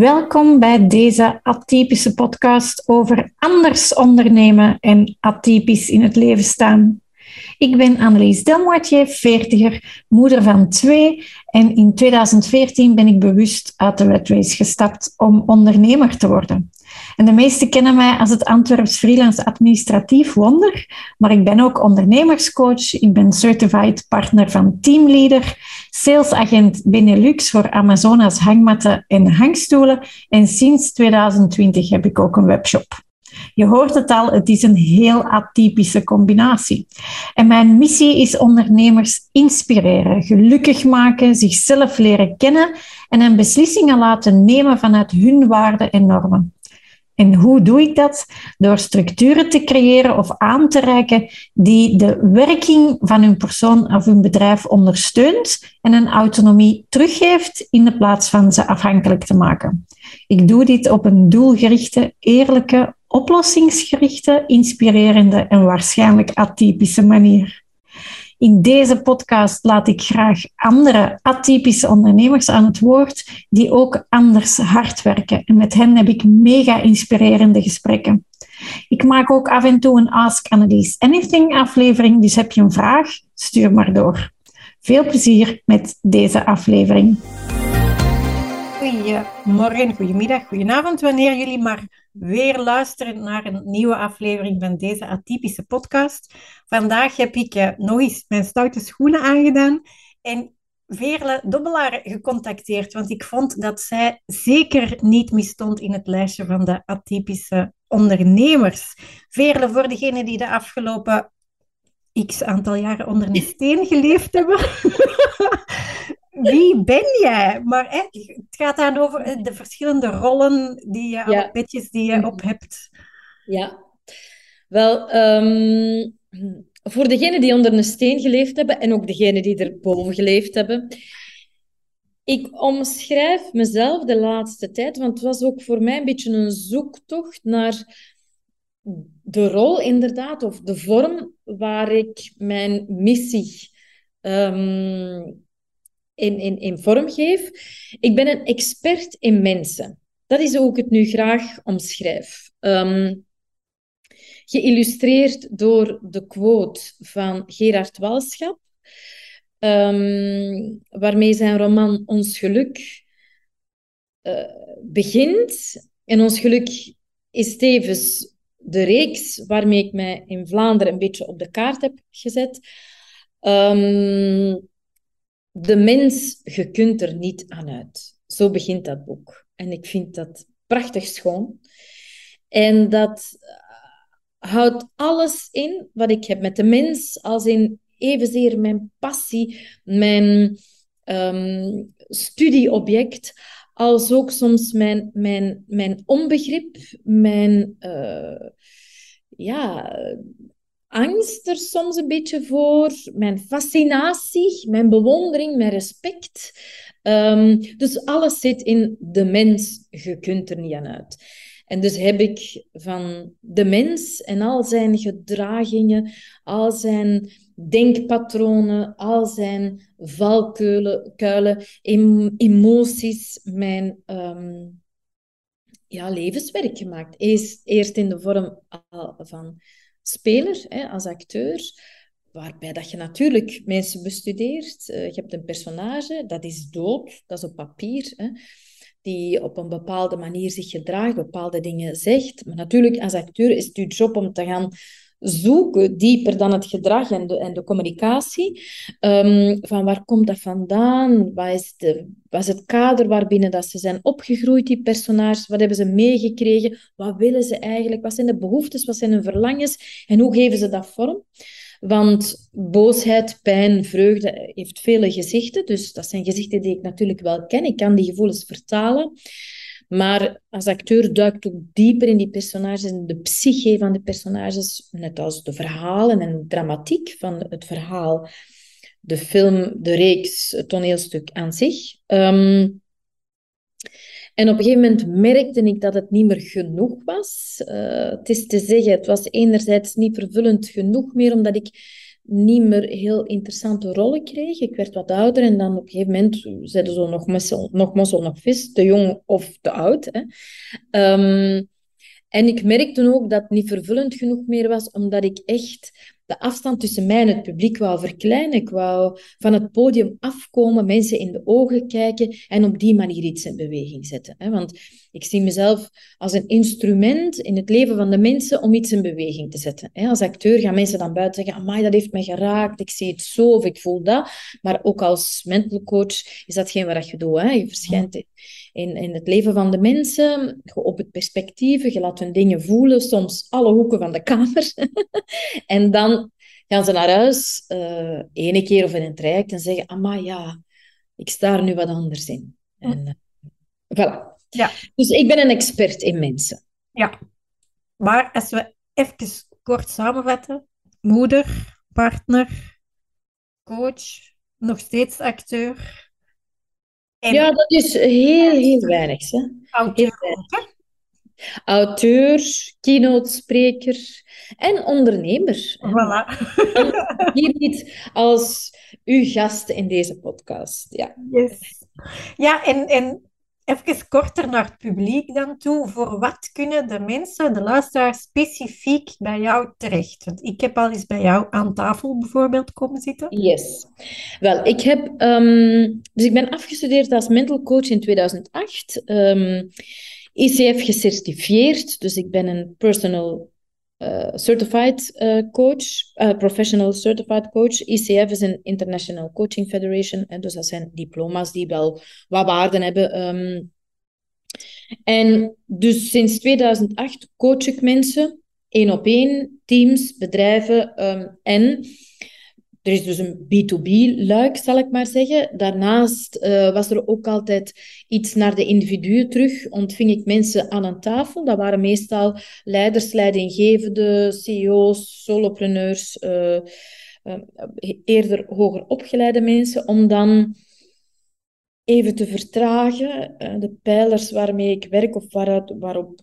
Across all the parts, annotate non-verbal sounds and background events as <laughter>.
Welkom bij deze atypische podcast over anders ondernemen en atypisch in het leven staan. Ik ben Annelies Delmoitier, veertiger, moeder van twee en in 2014 ben ik bewust uit de Red gestapt om ondernemer te worden. En de meesten kennen mij als het Antwerps freelance administratief wonder, maar ik ben ook ondernemerscoach, ik ben certified partner van Teamleader, salesagent Benelux voor Amazonas hangmatten en hangstoelen en sinds 2020 heb ik ook een webshop. Je hoort het al, het is een heel atypische combinatie. En mijn missie is ondernemers inspireren, gelukkig maken, zichzelf leren kennen en een beslissingen laten nemen vanuit hun waarden en normen. En hoe doe ik dat? Door structuren te creëren of aan te reiken die de werking van hun persoon of hun bedrijf ondersteunt en een autonomie teruggeeft in de plaats van ze afhankelijk te maken. Ik doe dit op een doelgerichte, eerlijke, oplossingsgerichte, inspirerende en waarschijnlijk atypische manier. In deze podcast laat ik graag andere atypische ondernemers aan het woord die ook anders hard werken. En met hen heb ik mega inspirerende gesprekken. Ik maak ook af en toe een Ask Annelies Anything aflevering, dus heb je een vraag, stuur maar door. Veel plezier met deze aflevering. Goedemorgen, goedemiddag, goedenavond, wanneer jullie maar weer luisteren naar een nieuwe aflevering van deze atypische podcast. Vandaag heb ik eh, nog eens mijn stoute schoenen aangedaan en Veerle Dobbelaar gecontacteerd, want ik vond dat zij zeker niet misstond in het lijstje van de atypische ondernemers. Veerle, voor degenen die de afgelopen x aantal jaren onder een steen geleefd hebben, <laughs> wie ben jij? Maar hè, het gaat dan over eh, de verschillende rollen die je, ja. petjes die je mhm. op hebt. Ja, wel, um, voor degenen die onder een steen geleefd hebben en ook degenen die erboven geleefd hebben. Ik omschrijf mezelf de laatste tijd, want het was ook voor mij een beetje een zoektocht naar de rol, inderdaad, of de vorm waar ik mijn missie um, in, in, in vorm geef. Ik ben een expert in mensen. Dat is hoe ik het nu graag omschrijf. Um, geïllustreerd door de quote van Gerard Walschap, um, waarmee zijn roman Ons Geluk uh, begint. En Ons Geluk is tevens de reeks waarmee ik mij in Vlaanderen een beetje op de kaart heb gezet. Um, de mens, je kunt er niet aan uit. Zo begint dat boek. En ik vind dat prachtig schoon. En dat eh, houdt alles in wat ik heb met de mens, als in evenzeer mijn passie, mijn um, studieobject, als ook soms mijn, mijn, mijn onbegrip, mijn uh, ja, angst er soms een beetje voor, mijn fascinatie, mijn bewondering, mijn respect. Um, dus alles zit in de mens, je kunt er niet aan uit. En dus heb ik van de mens en al zijn gedragingen, al zijn denkpatronen, al zijn valkuilen, emoties, mijn um, ja, levenswerk gemaakt. Eerst, eerst in de vorm van speler, hè, als acteur, waarbij dat je natuurlijk mensen bestudeert. Uh, je hebt een personage, dat is dood, dat is op papier, hè, die op een bepaalde manier zich gedraagt, bepaalde dingen zegt. Maar natuurlijk, als acteur is het je job om te gaan zoeken, dieper dan het gedrag en de, en de communicatie. Um, van waar komt dat vandaan? Wat is, de, wat het kader waarbinnen dat ze zijn opgegroeid, die personages? Wat hebben ze meegekregen? Wat willen ze eigenlijk? Wat zijn de behoeftes? Wat zijn hun verlangens? En hoe geven ze dat vorm? Want boosheid, pijn, vreugde heeft vele gezichten. Dus dat zijn gezichten die ik natuurlijk wel ken. Ik kan die gevoelens vertalen. Maar als acteur duikt ook dieper in die personages en de psyche van de personages, net als de verhalen en de dramatiek van het verhaal, de film, de reeks, het toneelstuk aan zich. Ehm, en op een gegeven moment merkte ik dat het niet meer genoeg was. Uh, het is te zeggen, het was enerzijds niet vervullend genoeg meer, omdat ik niet meer heel interessante rollen kreeg. Ik werd wat ouder en dan op een gegeven moment zeiden ze nog mossel, nog mossel, nog vis, te jong of te oud. Hè. Um, en ik merkte ook dat het niet vervullend genoeg meer was, omdat ik echt de afstand tussen mij en het publiek wou verkleinen. Ik wou van het podium afkomen, mensen in de ogen kijken en op die manier iets in beweging zetten. Want ik zie mezelf als een instrument in het leven van de mensen om iets in beweging te zetten. Als acteur gaan mensen dan buiten zeggen, amai, dat heeft mij geraakt, ik zie het zo of ik voel dat. Maar ook als mental coach is dat geen wat je doet. Hè? Je verschijnt in, in het leven van de mensen, op het perspectief, je laat hun dingen voelen, soms alle hoeken van de kamer. <laughs> en dan gaan ze naar huis, uh, ene keer of in een traject, en zeggen, amai, ja, ik sta er nu wat anders in. En, uh, voilà. Ja. Dus ik ben een expert in mensen. Ja. Maar als we even kort samenvatten. Moeder, partner, coach, nog steeds acteur. Ja, dat is heel, heel weinig. Hè? Auteur. Auteur, keynote spreker en ondernemer. Voilà. Hier niet als uw gast in deze podcast. Ja, yes. ja en, en even korter naar het publiek dan toe. Voor wat kunnen de mensen, de luisteraars, specifiek bij jou terecht? Want ik heb al eens bij jou aan tafel bijvoorbeeld komen zitten. Yes. Wel, ik heb... Um, dus ik ben afgestudeerd als mental coach in 2008. Um, ehm, ICF gecertificeerd, dus ik ben een personal uh, certified uh, coach, uh, professional certified coach. ICF is een International Coaching Federation. En dus dat zijn diploma's die wel wat waarden hebben. Um, en dus sinds 2008 coach ik mensen, één op één, teams, bedrijven um, en er is dus een B2B-luik, zal ik maar zeggen. Daarnaast uh, was er ook altijd iets naar de individuen terug. Ontving ik mensen aan een tafel. Dat waren meestal leiders, leidinggevenden, CEO's, solopreneurs, uh, uh, eerder hoger opgeleide mensen, om dan even te vertragen. de pijlers waarmee ik werk of waaruit, waarop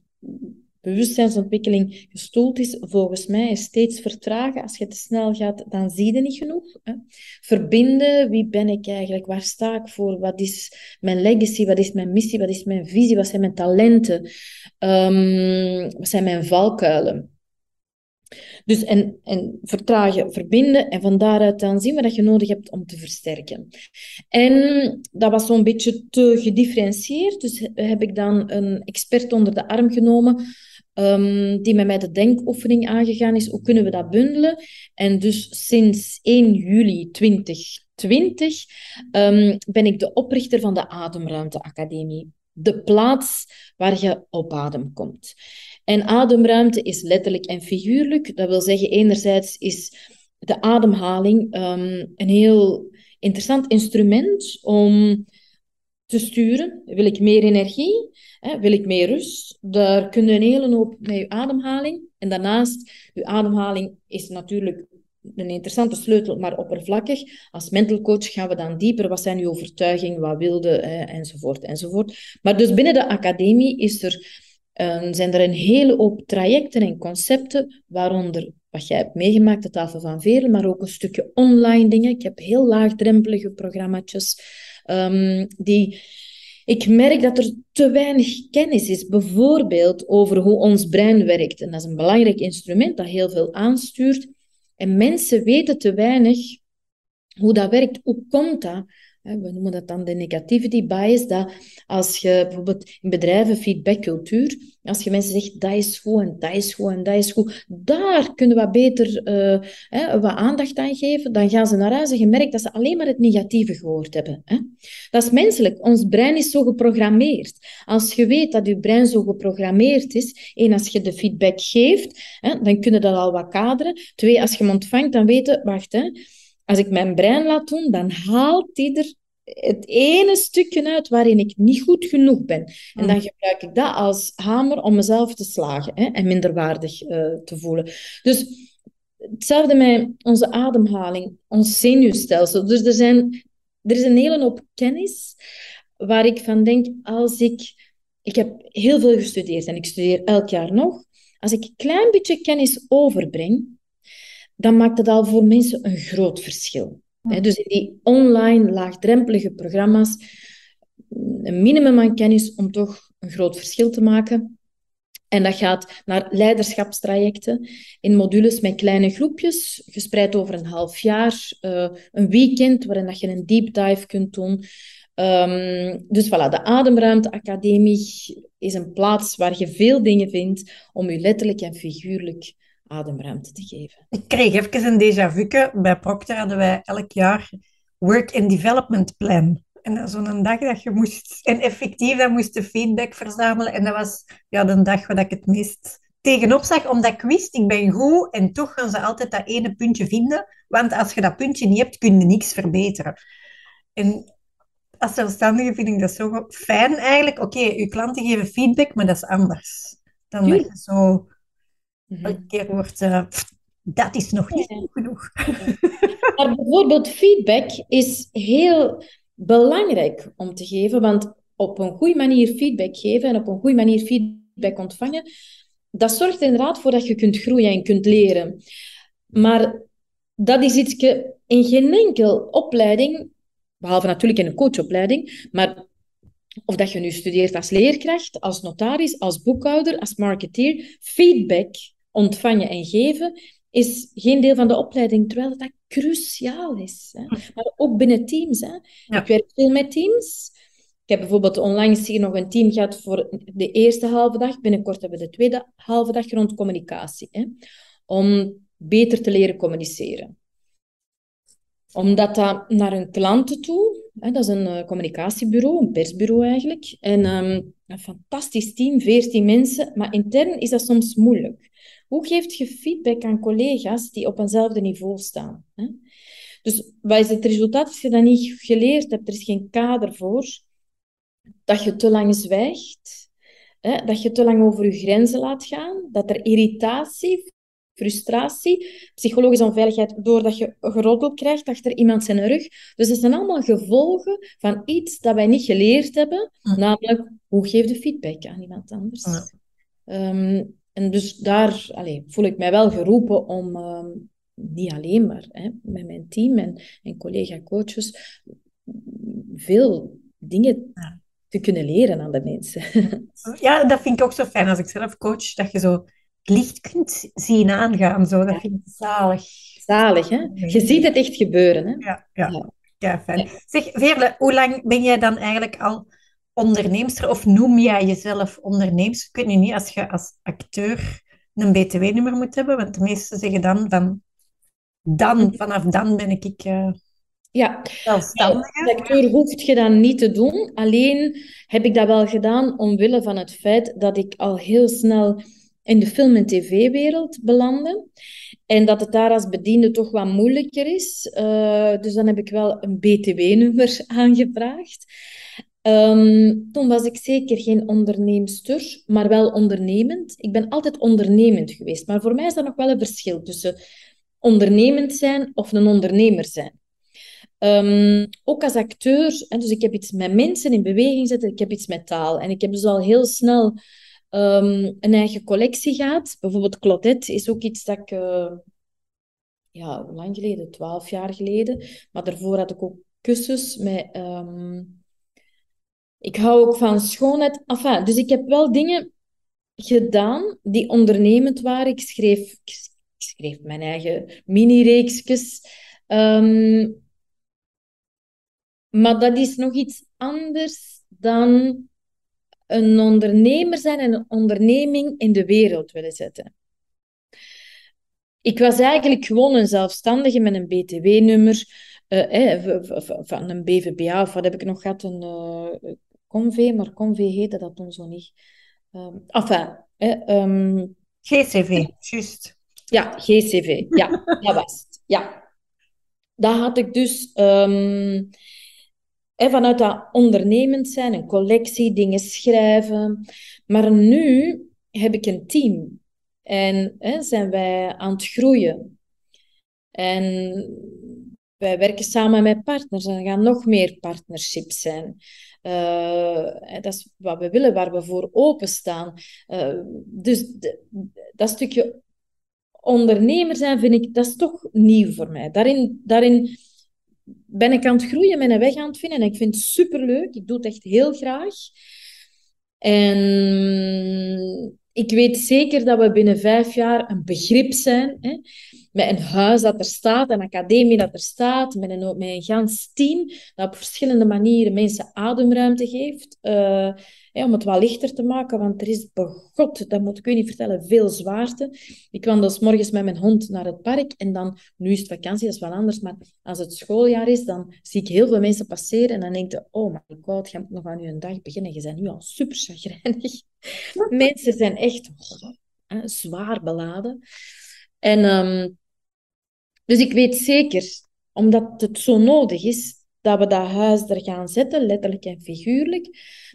bewustzijnsontwikkeling gestoeld is, volgens mij is steeds vertragen. Als je te snel gaat, dan zie je niet genoeg. Hè. Verbinden, wie ben ik eigenlijk? Waar sta ik voor? Wat is mijn legacy? Wat is mijn missie? Wat is mijn visie? Wat zijn mijn talenten? Um, wat zijn mijn valkuilen? Dus en, en vertragen, verbinden en van daaruit dan zien wat je nodig hebt om te versterken. En dat was zo'n beetje te gedifferentieerd, dus heb ik dan een expert onder de arm genomen um, die met mij de denkoefening aangegaan is. Hoe kunnen we dat bundelen? En dus sinds 1 juli 2020 um, ben ik de oprichter van de Ademruimte Academie. De plaats waar je op adem komt. En ademruimte is letterlijk en figuurlijk. Dat wil zeggen, enerzijds is de ademhaling um, een heel interessant instrument om te sturen. Wil ik meer energie? Hè? Wil ik meer rust? Daar kun je een hele hoop met je ademhaling. En daarnaast, je ademhaling is natuurlijk een interessante sleutel, maar oppervlakkig. Als mental coach gaan we dan dieper. Wat zijn uw overtuigingen? Wat wilde? Hè? Enzovoort, enzovoort. Maar dus binnen de academie is er, zijn er een hele hoop trajecten en concepten, waaronder wat jij hebt meegemaakt, de tafel van Veren, maar ook een stukje online dingen. Ik heb heel laagdrempelige programma's um, die ik merk dat er te weinig kennis is, bijvoorbeeld over hoe ons brein werkt. En dat is een belangrijk instrument dat heel veel aanstuurt. En mensen weten te weinig hoe dat werkt. Hoe komt dat? We noemen dat dan de negativity bias. Dat als je bijvoorbeeld in bedrijven feedbackcultuur, als je mensen zegt dat is goed en dat is goed en dat is goed, daar kunnen we beter uh, wat aandacht aan geven. Dan gaan ze naar huis en je merkt dat ze alleen maar het negatieve gehoord hebben. Hè? Dat is menselijk. Ons brein is zo geprogrammeerd. Als je weet dat je brein zo geprogrammeerd is, één, als je de feedback geeft, hè, dan kun je dat al wat kaderen. Twee, als je hem ontvangt, dan weten, wacht, hè, als ik mijn brein laat doen, dan haalt hij er het ene stukje uit waarin ik niet goed genoeg ben. En dan mm. gebruik ik dat als hamer om mezelf te slagen hè, en minderwaardig uh, te voelen. Dus hetzelfde met onze ademhaling, ons zenuwstelsel. Dus er, zijn, er is een hele hoop kennis waar ik van denk, als ik... Ik heb heel veel gestudeerd en ik studeer elk jaar nog. Als ik een klein beetje kennis overbreng, dan maakt het al voor mensen een groot verschil. Dus in die online, laagdrempelige programma's, een minimum aan kennis om toch een groot verschil te maken. En dat gaat naar leiderschapstrajecten in modules met kleine groepjes, gespreid over een half jaar, uh, een weekend waarin dat je een deep dive kunt doen. Um, dus voilà, de Ademruimte Academie is een plaats waar je veel dingen vindt om je letterlijk en figuurlijk ademruimte te geven. Ik kreeg even een déjà vu. Bij Procter hadden wij elk jaar Work and Development Plan. En dat zo'n dag dat je moest... En effectief, dan moest je feedback verzamelen. En dat was ja, de dag waar ik het meest tegenop zag, omdat ik wist, ik ben goed en toch gaan ze altijd dat ene puntje vinden. Want als je dat puntje niet hebt, kun je niks verbeteren. En als zelfstandige vind ik dat zo fijn eigenlijk. Oké, okay, je klanten geven feedback, maar dat is anders. Dan dat je zo een mhm. keer wordt... Uh, dat is nog niet genoeg. Maar bijvoorbeeld feedback is heel belangrijk om te geven, want op een goede manier feedback geven en op een goede manier feedback ontvangen, dat zorgt inderdaad voor dat je kunt groeien en kunt leren. Maar dat is iets in geen enkel opleiding, behalve natuurlijk in een coachopleiding, maar of dat je nu studeert als leerkracht, als notaris, als boekhouder, als marketeer, feedback ontvangen en geven is geen deel van de opleiding, terwijl dat cruciaal is. Hè. Maar ook binnen teams. Hè. Ik werk veel met teams. Ik heb bijvoorbeeld onlangs hier nog een team gehad voor de eerste halve dag. Binnenkort hebben we de tweede halve dag rond communicatie. Hè. Om beter te leren communiceren. Omdat dat naar hun klanten toe, hè, dat is een uh, communicatiebureau, een persbureau eigenlijk. En um, een fantastisch team, veertien mensen. Maar intern is dat soms moeilijk. Hoe geeft je feedback aan collega's die op eenzelfde niveau staan? Hè? Dus wat is het resultaat als je dat niet geleerd hebt? Er is geen kader voor. Dat je te lang zwijgt. Hè? Dat je te lang over je grenzen laat gaan. Dat er irritatie, frustratie, psychologische onveiligheid, doordat je geroddeld krijgt achter iemand zijn rug. Dus dat zijn allemaal gevolgen van iets dat wij niet geleerd hebben. Namelijk, hoe geef je feedback aan iemand anders? Ehm, en dus daar voel ik mij wel geroepen om, ehm, niet alleen maar hè, met mijn team en, en collega-coaches, veel dingen te kunnen leren aan de mensen. <laughs> Ja, dat vind ik ook zo fijn als ik zelf coach, dat je zo het licht kunt zien aangaan. Zo. Dat vind ik zalig. Zalig, hè? Je ziet het echt gebeuren, hè? Ja, ja. ja. fijn. Zeg, Veerle, hoe lang ben jij dan eigenlijk al onderneemster of noem jij jezelf onderneemster? Ik weet niet, als je als acteur een btw-nummer moet hebben, want de meesten zeggen dan van dan, vanaf dan ben ik uh, ja. Als acteur hoeft je dat niet te doen. Alleen heb ik dat wel gedaan omwille van het feit dat ik al heel snel in de film- en tv-wereld belandde. En dat het daar als bediende toch wat moeilijker is. Uh, dus dan heb ik wel een btw-nummer <laughs> aangevraagd. Um, toen was ik zeker geen onderneemster, maar wel ondernemend. Ik ben altijd ondernemend geweest, maar voor mij is er nog wel een verschil tussen ondernemend zijn of een ondernemer zijn. Um, ook als acteur, dus ik heb iets met mensen in beweging zetten, ik heb iets met taal. En ik heb dus al heel snel um, een eigen collectie gehad. Bijvoorbeeld Claudette is ook iets dat ik, uh, ja, hoe lang geleden? Twaalf jaar geleden. Maar daarvoor had ik ook kussens met ik hou ook van schoonheid. Enfin, dus ik heb wel dingen gedaan die ondernemend waren. Ik schreef, ik schreef mijn eigen mini-reeksjes. Um, maar dat is nog iets anders dan een ondernemer zijn en een onderneming in de wereld willen zetten. Ik was eigenlijk gewoon een zelfstandige met een BTW-nummer, uh, eh, van een BVBA, of wat heb ik nog gehad, een uh, Conve, maar Conve heette dat toen zo niet. Um, enfin, um, GCV, juist. Ja, GCV, ja, <laughs> dat was het. Ja. Dat had ik dus um, vanuit dat ondernemend zijn, een collectie, dingen schrijven. Maar nu heb ik een team en hè, zijn wij aan het groeien. En wij werken samen met partners en er gaan nog meer partnerships zijn. Uh, dat is wat we willen, waar we voor openstaan. Uh, dus dat stukje ondernemer zijn, vind ik, dat is toch nieuw voor mij. Daarin, daarin ben ik aan het groeien, mijn weg aan het vinden. En ik vind het superleuk. Ik doe het echt heel graag. En ik weet zeker dat we binnen vijf jaar een begrip zijn. Hè? Met een huis dat er staat, een academie dat er staat, met een, met een gans team dat op verschillende manieren mensen ademruimte geeft. Uh, om het wat lichter te maken, want er is, begot, dat moet ik u niet vertellen, veel zwaarte. Ik wandel s morgens met mijn hond naar het park en dan, nu is het vakantie, dat is wel anders, maar als het schooljaar is, dan zie ik heel veel mensen passeren en dan denk je, oh my god, je moet nog aan je dag beginnen, je bent nu al super chagrijnig. mensen zijn echt oh, zwaar beladen. En, um, dus ik weet zeker, omdat het zo nodig is, dat we dat huis er gaan zetten, letterlijk en figuurlijk.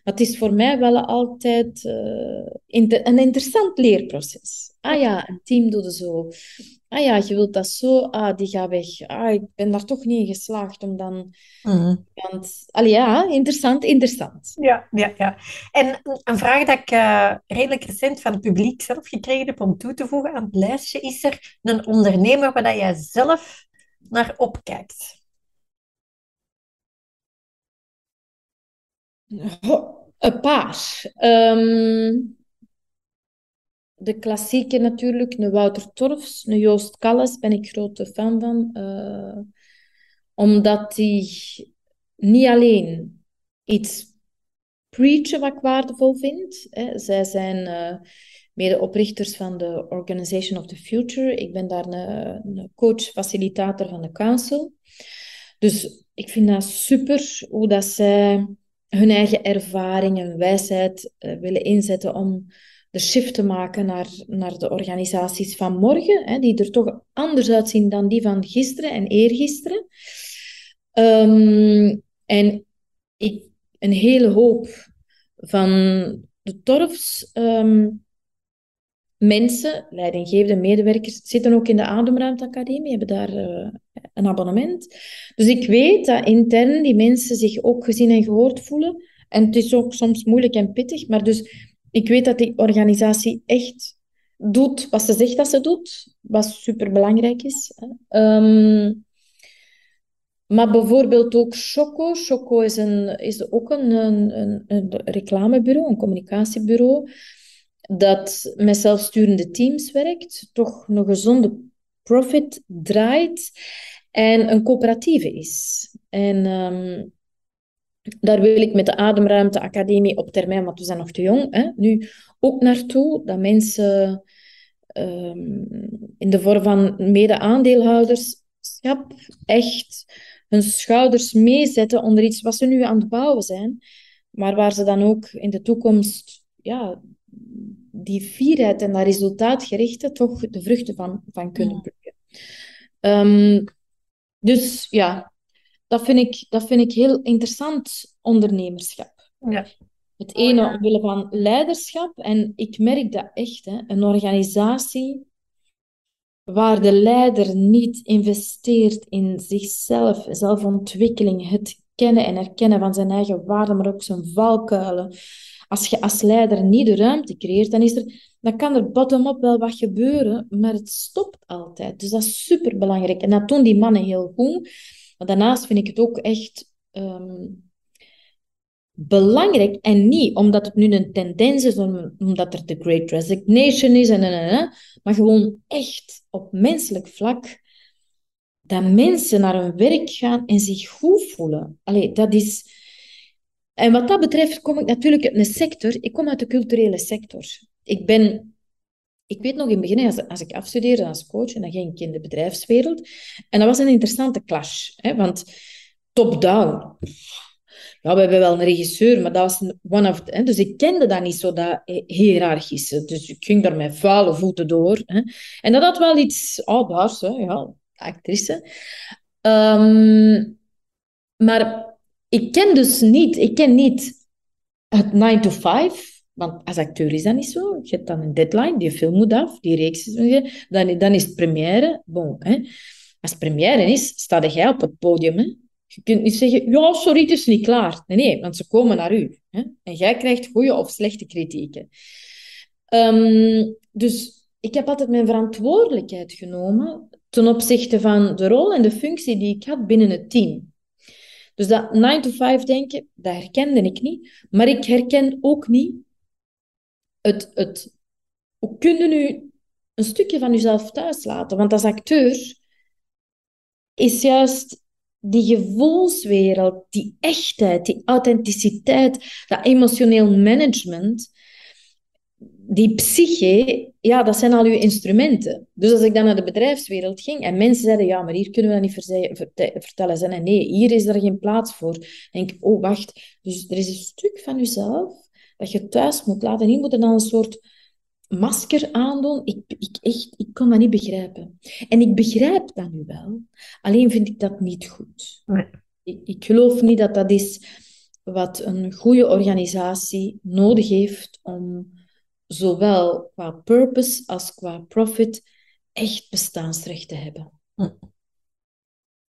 Maar het is voor mij wel altijd uh, een interessant leerproces. Ah ja, een team doet het zo. Ah ja, je wilt dat zo. Ah, die gaat weg. Ah, ik ben daar toch niet in geslaagd om dan... Mm. Want, allee, ja, interessant, interessant. Ja, ja, ja. En een vraag dat ik uh, redelijk recent van het publiek zelf gekregen heb om toe te voegen aan het lijstje. Is er een ondernemer waar jij zelf naar opkijkt? Een paar. Ehm, de klassieke natuurlijk, een Wouter Torfs, een Joost Kalles, ben ik grote fan van. Uh, omdat die niet alleen iets preachen wat ik waardevol vind. Hè. Zij zijn uh, medeoprichters van de Organization of the Future. Ik ben daar een, een coach, facilitator van de council. Dus ik vind dat super hoe dat zij hun eigen ervaring en wijsheid uh, willen inzetten om de shift te maken naar, naar de organisaties van morgen, hè, die er toch anders uitzien dan die van gisteren en eergisteren. Um, en ik, een hele hoop van de torfs um, mensen, leidinggevende medewerkers, zitten ook in de Ademruimteacademie, hebben daar uh, een abonnement. Dus ik weet dat intern die mensen zich ook gezien en gehoord voelen. En het is ook soms moeilijk en pittig, maar dus ik weet dat die organisatie echt doet wat ze zegt dat ze doet, wat superbelangrijk is. Um, maar bijvoorbeeld ook Choco. Choco is, een, is ook een, een, een reclamebureau, een communicatiebureau dat met zelfsturende teams werkt, toch een gezonde profit draait en een coöperatieve is. En um, daar wil ik met de Ademruimte Academie op termijn, want we zijn nog te jong, hè, nu ook naartoe, dat mensen um, in de vorm van mede-aandeelhouderschap echt hun schouders meezetten onder iets wat ze nu aan het bouwen zijn, maar waar ze dan ook in de toekomst ja, die fierheid en dat resultaatgerichte toch de vruchten van, van kunnen plukken. Um, dus ja, dat vind, ik, dat vind ik heel interessant ondernemerschap. Ja. Het ene oh, omwille van leiderschap. En ik merk dat echt. Hè, een organisatie waar de leider niet investeert in zichzelf, zelfontwikkeling, het kennen en herkennen van zijn eigen waarden, maar ook zijn valkuilen, als je als leider niet de ruimte creëert, dan, is er, dan kan er bottom-up wel wat gebeuren, maar het stopt altijd. Dus dat is superbelangrijk. En dat doen die mannen heel goed. Daarnaast vind ik het ook echt ehm, belangrijk. En niet omdat het nu een tendens is, omdat er de Great Resignation is, en, en, en, maar gewoon echt op menselijk vlak dat mensen naar hun werk gaan en zich goed voelen. Allee, dat is en wat dat betreft kom ik natuurlijk uit een sector. Ik kom uit de culturele sector. Ik ben... Ik weet nog in het begin, als, als ik afstudeerde als coach, en dan ging ik in de bedrijfswereld. En dat was een interessante clash. Hè, want top-down... Ja, we hebben wel een regisseur, maar dat was one of... Dus ik kende dat niet zo, dat hiërarchische. Dus ik ging daar met vuile voeten door. Hè. En dat had wel iets oudbaars, hè, ja, actrice. Um, maar ik ken dus niet, ik ken niet het 9 to 5, want als acteur is dat niet zo. Je hebt dan een deadline, die film moet af, die reeks is dan, dan is het première. Bon, hè. Als première is, sta jij op het podium. Hè. Je kunt niet zeggen, ja, sorry, het is niet klaar. Nee, nee, want ze komen naar u. Hè. En jij krijgt goede of slechte kritieken. Um, dus ik heb altijd mijn verantwoordelijkheid genomen ten opzichte van de rol en de functie die ik had binnen het team. Dus dat 9-to-5 denken, dat herkende ik niet. Maar ik herken ook niet het, het... Hoe kun je nu een stukje van jezelf thuis laten? Want als acteur is juist die gevoelswereld, die echtheid, die authenticiteit, dat emotioneel management, die psyche, ja, dat zijn al uw instrumenten. Dus als ik dan naar de bedrijfswereld ging en mensen zeiden, ja, maar hier kunnen we dat niet vertellen. Zeiden, nee, hier is er geen plaats voor. Denk ik, oh, wacht. Dus er is een stuk van jezelf dat je thuis moet laten. En hier moet er dan een soort masker aandoen. Ik, ik, echt, ik kon dat niet begrijpen. En ik begrijp dat nu wel. Alleen vind ik dat niet goed. Nee. Ik, ik geloof niet dat dat is wat een goede organisatie nodig heeft om zowel qua purpose als qua profit echt bestaansrecht te hebben. Hm.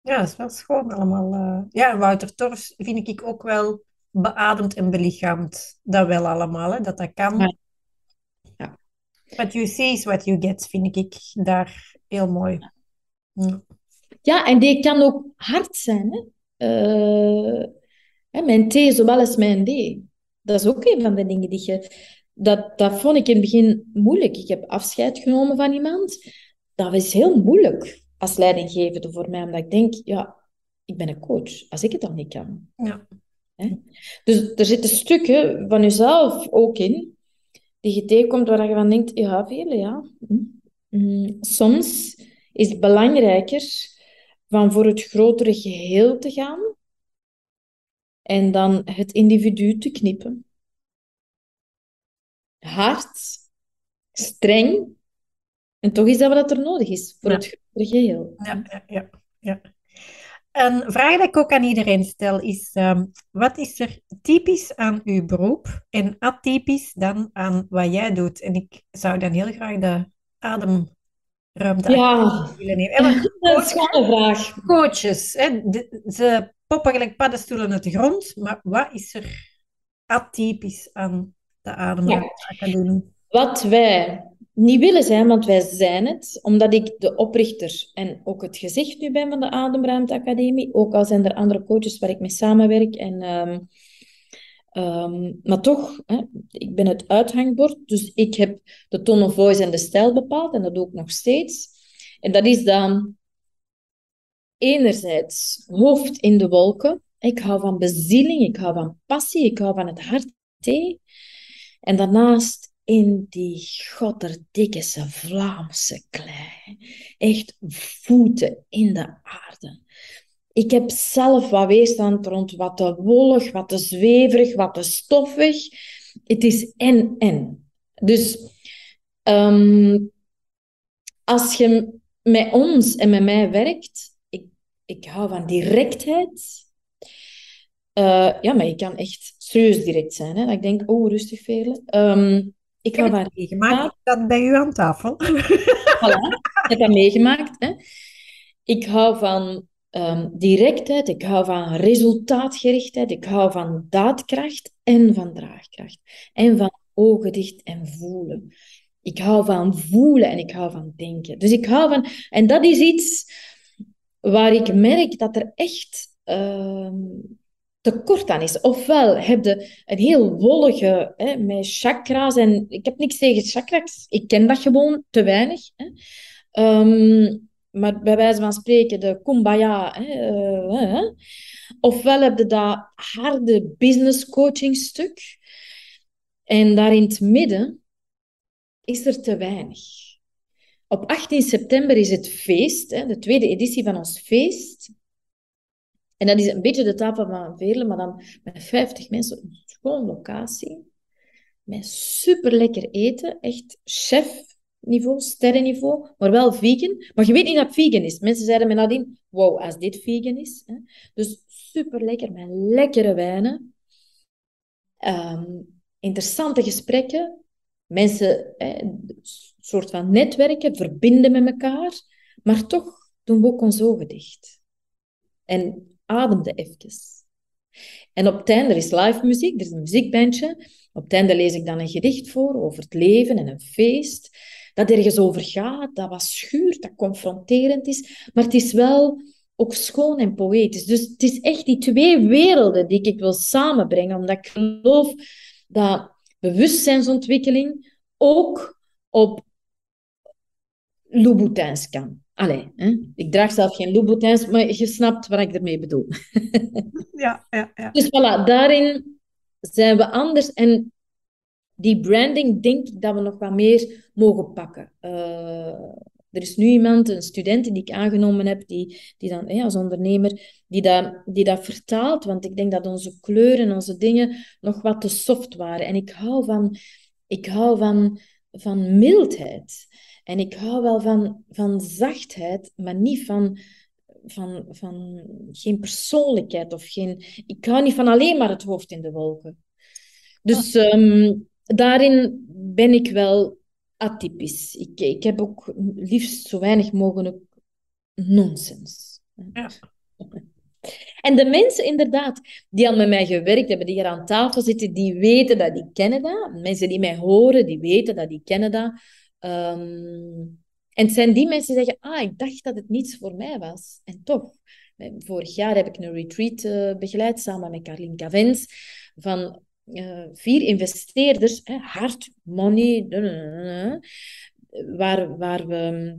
Ja, dat is wel schoon allemaal. Uh... Ja, Wouter Torfs vind ik ook wel beademd en belichaamd. Dat wel allemaal, hè, dat dat kan. Ja. ja. What you see is what you get, vind ik daar heel mooi. Hm. Ja, en die kan ook hard zijn. Hè? Uh, hè, mijn T zowel als mijn D. Dat is ook een van de dingen die je dat, dat vond ik in het begin moeilijk. Ik heb afscheid genomen van iemand. Dat was heel moeilijk als leidinggevende voor mij, omdat ik denk, ja, ik ben een coach, als ik het dan niet kan. Ja. Dus er zitten stukken van jezelf ook in, die je tegenkomt waar je van denkt, ja, vele, ja. Hm. Hm. Soms is het belangrijker van voor het grotere geheel te gaan en dan het individu te knippen hard, streng. En toch is dat wat er nodig is voor het geheel. Ja, ja, ja, ja. Een vraag die ik ook aan iedereen stel is: ehm, wat is er typisch aan uw beroep en atypisch dan aan wat jij doet? En ik zou dan heel graag de ademruimte ja. willen nemen. <laughs> dat is een vraag. Coaches, hè, ze poppen gelijk paddenstoelen uit de grond, maar wat is er atypisch aan de Ademruimte Wat wij niet willen zijn, want wij zijn het, omdat ik de oprichter en ook het gezicht nu ben van de Ademruimte Academie, ook al zijn er andere coaches waar ik mee samenwerk. En, um, um, maar toch, hè, ik ben het uithangbord, dus ik heb de tone of voice en de stijl bepaald en dat doe ik nog steeds. En dat is dan enerzijds hoofd in de wolken. Ik hou van bezieling, ik hou van passie, ik hou van het hart. En daarnaast in die godderdikke Vlaamse klei. Echt voeten in de aarde. Ik heb zelf wat weerstand rond wat te wollig, wat te zweverig, wat te stoffig. Het is en-en. Dus ehm, als je met ons en met mij werkt, ik, ik hou van directheid. Uh, ja, maar je kan echt serieus direct zijn. Hè? Dat ik denk, oh, rustig velen. Um, ik heb het meegemaakt. Dat bij u aan tafel. <laughs> Voilà, ik heb dat meegemaakt. Hè? Ik hou van um, directheid, ik hou van resultaatgerichtheid, ik hou van daadkracht en van draagkracht. En van ogen dicht en voelen. Ik hou van voelen en ik hou van denken. Dus ik hou van... En dat is iets waar ik merk dat er echt... Uh, tekort aan is. Ofwel heb je een heel wollige, hè, met chakra's. En ik heb niks tegen chakra's. Ik ken dat gewoon te weinig. Hè. Um, maar bij wijze van spreken, de kumbaya. Hè, uh, Ofwel heb je dat harde business coaching stuk. En daar in het midden is er te weinig. Op 18 september is het feest, hè, de tweede editie van ons feest. En dat is een beetje de tafel van Veerle, maar dan met 50 mensen, een schoon locatie. Met super lekker eten, echt chefniveau, sterrenniveau, maar wel vegan. Maar je weet niet dat vegan is. Mensen zeiden me nadien, wow, als dit vegan is. Hè. Dus super lekker, met lekkere wijnen. Ehm, interessante gesprekken. Mensen, een soort van netwerken, verbinden met elkaar. Maar toch doen we ook ons ogen dicht. En ademde even. En op het einde, er is live muziek, er is een muziekbandje. Op het einde lees ik dan een gedicht voor over het leven en een feest. dat ergens over gaat, dat wat schuurt, dat confronterend is. Maar het is wel ook schoon en poëtisch. Dus het is echt die twee werelden die ik wil samenbrengen, omdat ik geloof dat bewustzijnsontwikkeling ook op Louboutins kan. Allee, hè? ik draag zelf geen Louboutins, maar je snapt wat ik ermee bedoel. <laughs> ja, ja, ja. Dus voilà, daarin zijn we anders. En die branding denk ik dat we nog wat meer mogen pakken. Uh, er is nu iemand, een student die ik aangenomen heb, die, die dan ja, als ondernemer, die dat, die dat vertaalt. Want ik denk dat onze kleuren, onze dingen nog wat te soft waren. En ik hou van, ik hou van, van mildheid. En ik hou wel van, van zachtheid, maar niet van, van, van geen persoonlijkheid of geen. Ik hou niet van alleen maar het hoofd in de wolken. Dus um, daarin ben ik wel atypisch. Ik, ik heb ook liefst zo weinig mogelijk nonsens. Ja. <laughs> En de mensen inderdaad die al met mij gewerkt hebben, die hier aan tafel zitten, die weten dat, die kennen dat. Mensen die mij horen, die weten dat, die kennen dat. Um, en het zijn die mensen die zeggen, ah, ik dacht dat het niets voor mij was. En toch, vorig jaar heb ik een retreat uh, begeleid samen met Carlien Cavens van uh, vier investeerders, hard money, waar, waar, we,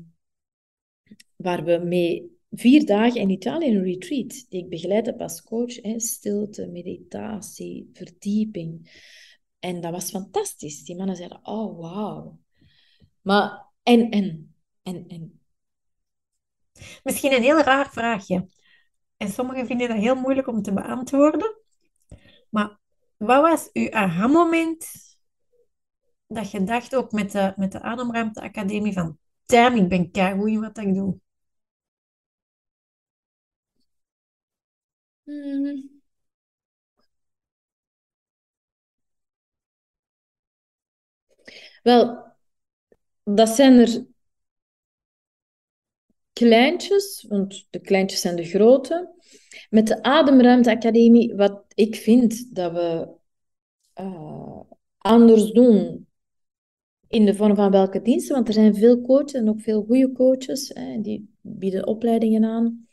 waar we mee vier dagen in Italië een retreat, die ik begeleid heb als coach, hè, stilte, meditatie, verdieping. En dat was fantastisch. Die mannen zeiden, oh, wauw. Maar, en, en, en, en. Misschien een heel raar vraagje. En sommigen vinden dat heel moeilijk om te beantwoorden. Maar wat was uw aha-moment dat je dacht ook met de, met de Ademruimte Academie van damn, ik ben keigoed in wat ik doe? Hmm. Wel, dat zijn er kleintjes, want de kleintjes zijn de grote. Met de Ademruimte Academie, wat ik vind dat we uh, anders doen in de vorm van welke diensten, want er zijn veel coaches en ook veel goede coaches, hè, die bieden opleidingen aan.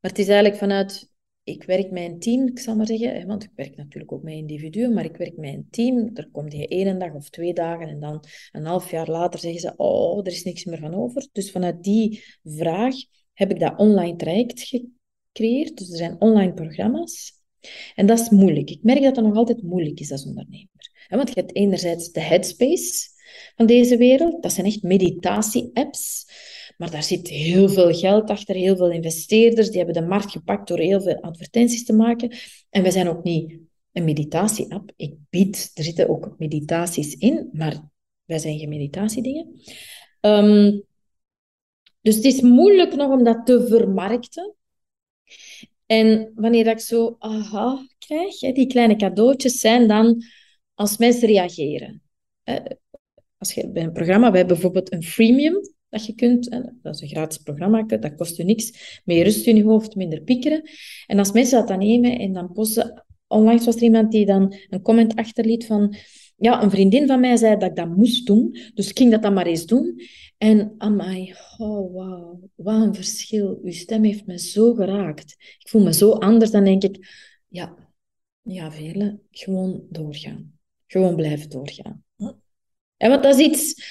Maar het is eigenlijk vanuit ik werk een team, ik zal maar zeggen, want ik werk natuurlijk ook met individuen, maar ik werk een team. Er komt je één dag of twee dagen en dan een half jaar later zeggen ze, oh, er is niks meer van over. Dus vanuit die vraag heb ik dat online traject gecreëerd. Dus er zijn online programma's. En dat is moeilijk. Ik merk dat dat nog altijd moeilijk is als ondernemer. Want je hebt enerzijds de headspace van deze wereld. Dat zijn echt meditatie-apps. Maar daar zit heel veel geld achter, heel veel investeerders. Die hebben de markt gepakt door heel veel advertenties te maken. En wij zijn ook niet een meditatie-app. Ik bied, er zitten ook meditaties in, maar wij zijn geen meditatiedingen. Um, dus het is moeilijk nog om dat te vermarkten. En wanneer ik zo aha krijg, die kleine cadeautjes zijn dan als mensen reageren. Als je bij een programma, we hebben bijvoorbeeld een freemium, dat je kunt. Dat is een gratis programma, dat kost je niks. Meer rust in je hoofd, minder piekeren. En als mensen dat dan nemen en dan posten... Onlangs was er iemand die dan een comment achterliet van... Ja, een vriendin van mij zei dat ik dat moest doen, dus ik ging dat dan maar eens doen. En amai, oh wow, wat een verschil. Uw stem heeft me zo geraakt. Ik voel me zo anders, dan denk ik... Ja, ja, vele, gewoon doorgaan. Gewoon blijven doorgaan. En want dat is iets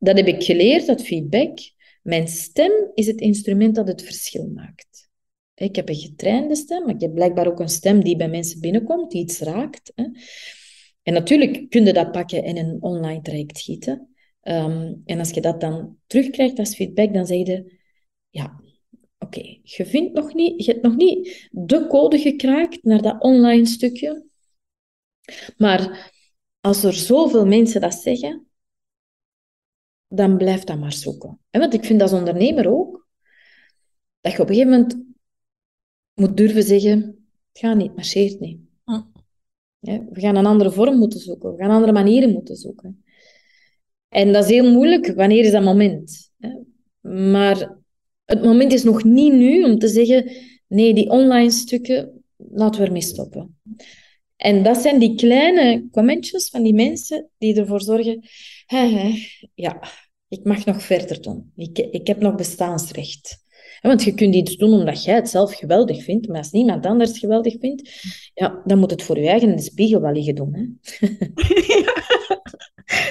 dat heb ik geleerd, dat feedback. Mijn stem is het instrument dat het verschil maakt. Ik heb een getrainde stem, maar ik heb blijkbaar ook een stem die bij mensen binnenkomt, die iets raakt. En natuurlijk kun je dat pakken in een online traject gieten. Ehm, en als je dat dan terugkrijgt als feedback, dan zeg je, ja, oké, je, vindt nog niet, je hebt nog niet de code gekraakt naar dat online stukje. Maar als er zoveel mensen dat zeggen, dan blijf dat maar zoeken. En want ik vind als ondernemer ook, dat je op een gegeven moment moet durven zeggen, het gaat niet, marcheert niet. Hm. Ja, we gaan een andere vorm moeten zoeken, we gaan andere manieren moeten zoeken. En dat is heel moeilijk, wanneer is dat moment? Maar het moment is nog niet nu om te zeggen, nee, die online stukken, laten we ermee stoppen. En dat zijn die kleine commentjes van die mensen die ervoor zorgen, ja, Ik mag nog verder doen. Ik, ik heb nog bestaansrecht. Want je kunt iets doen omdat jij het zelf geweldig vindt, maar als niemand anders geweldig vindt, ja, dan moet het voor je eigen in de spiegel wel liggen doen. Hè? <laughs>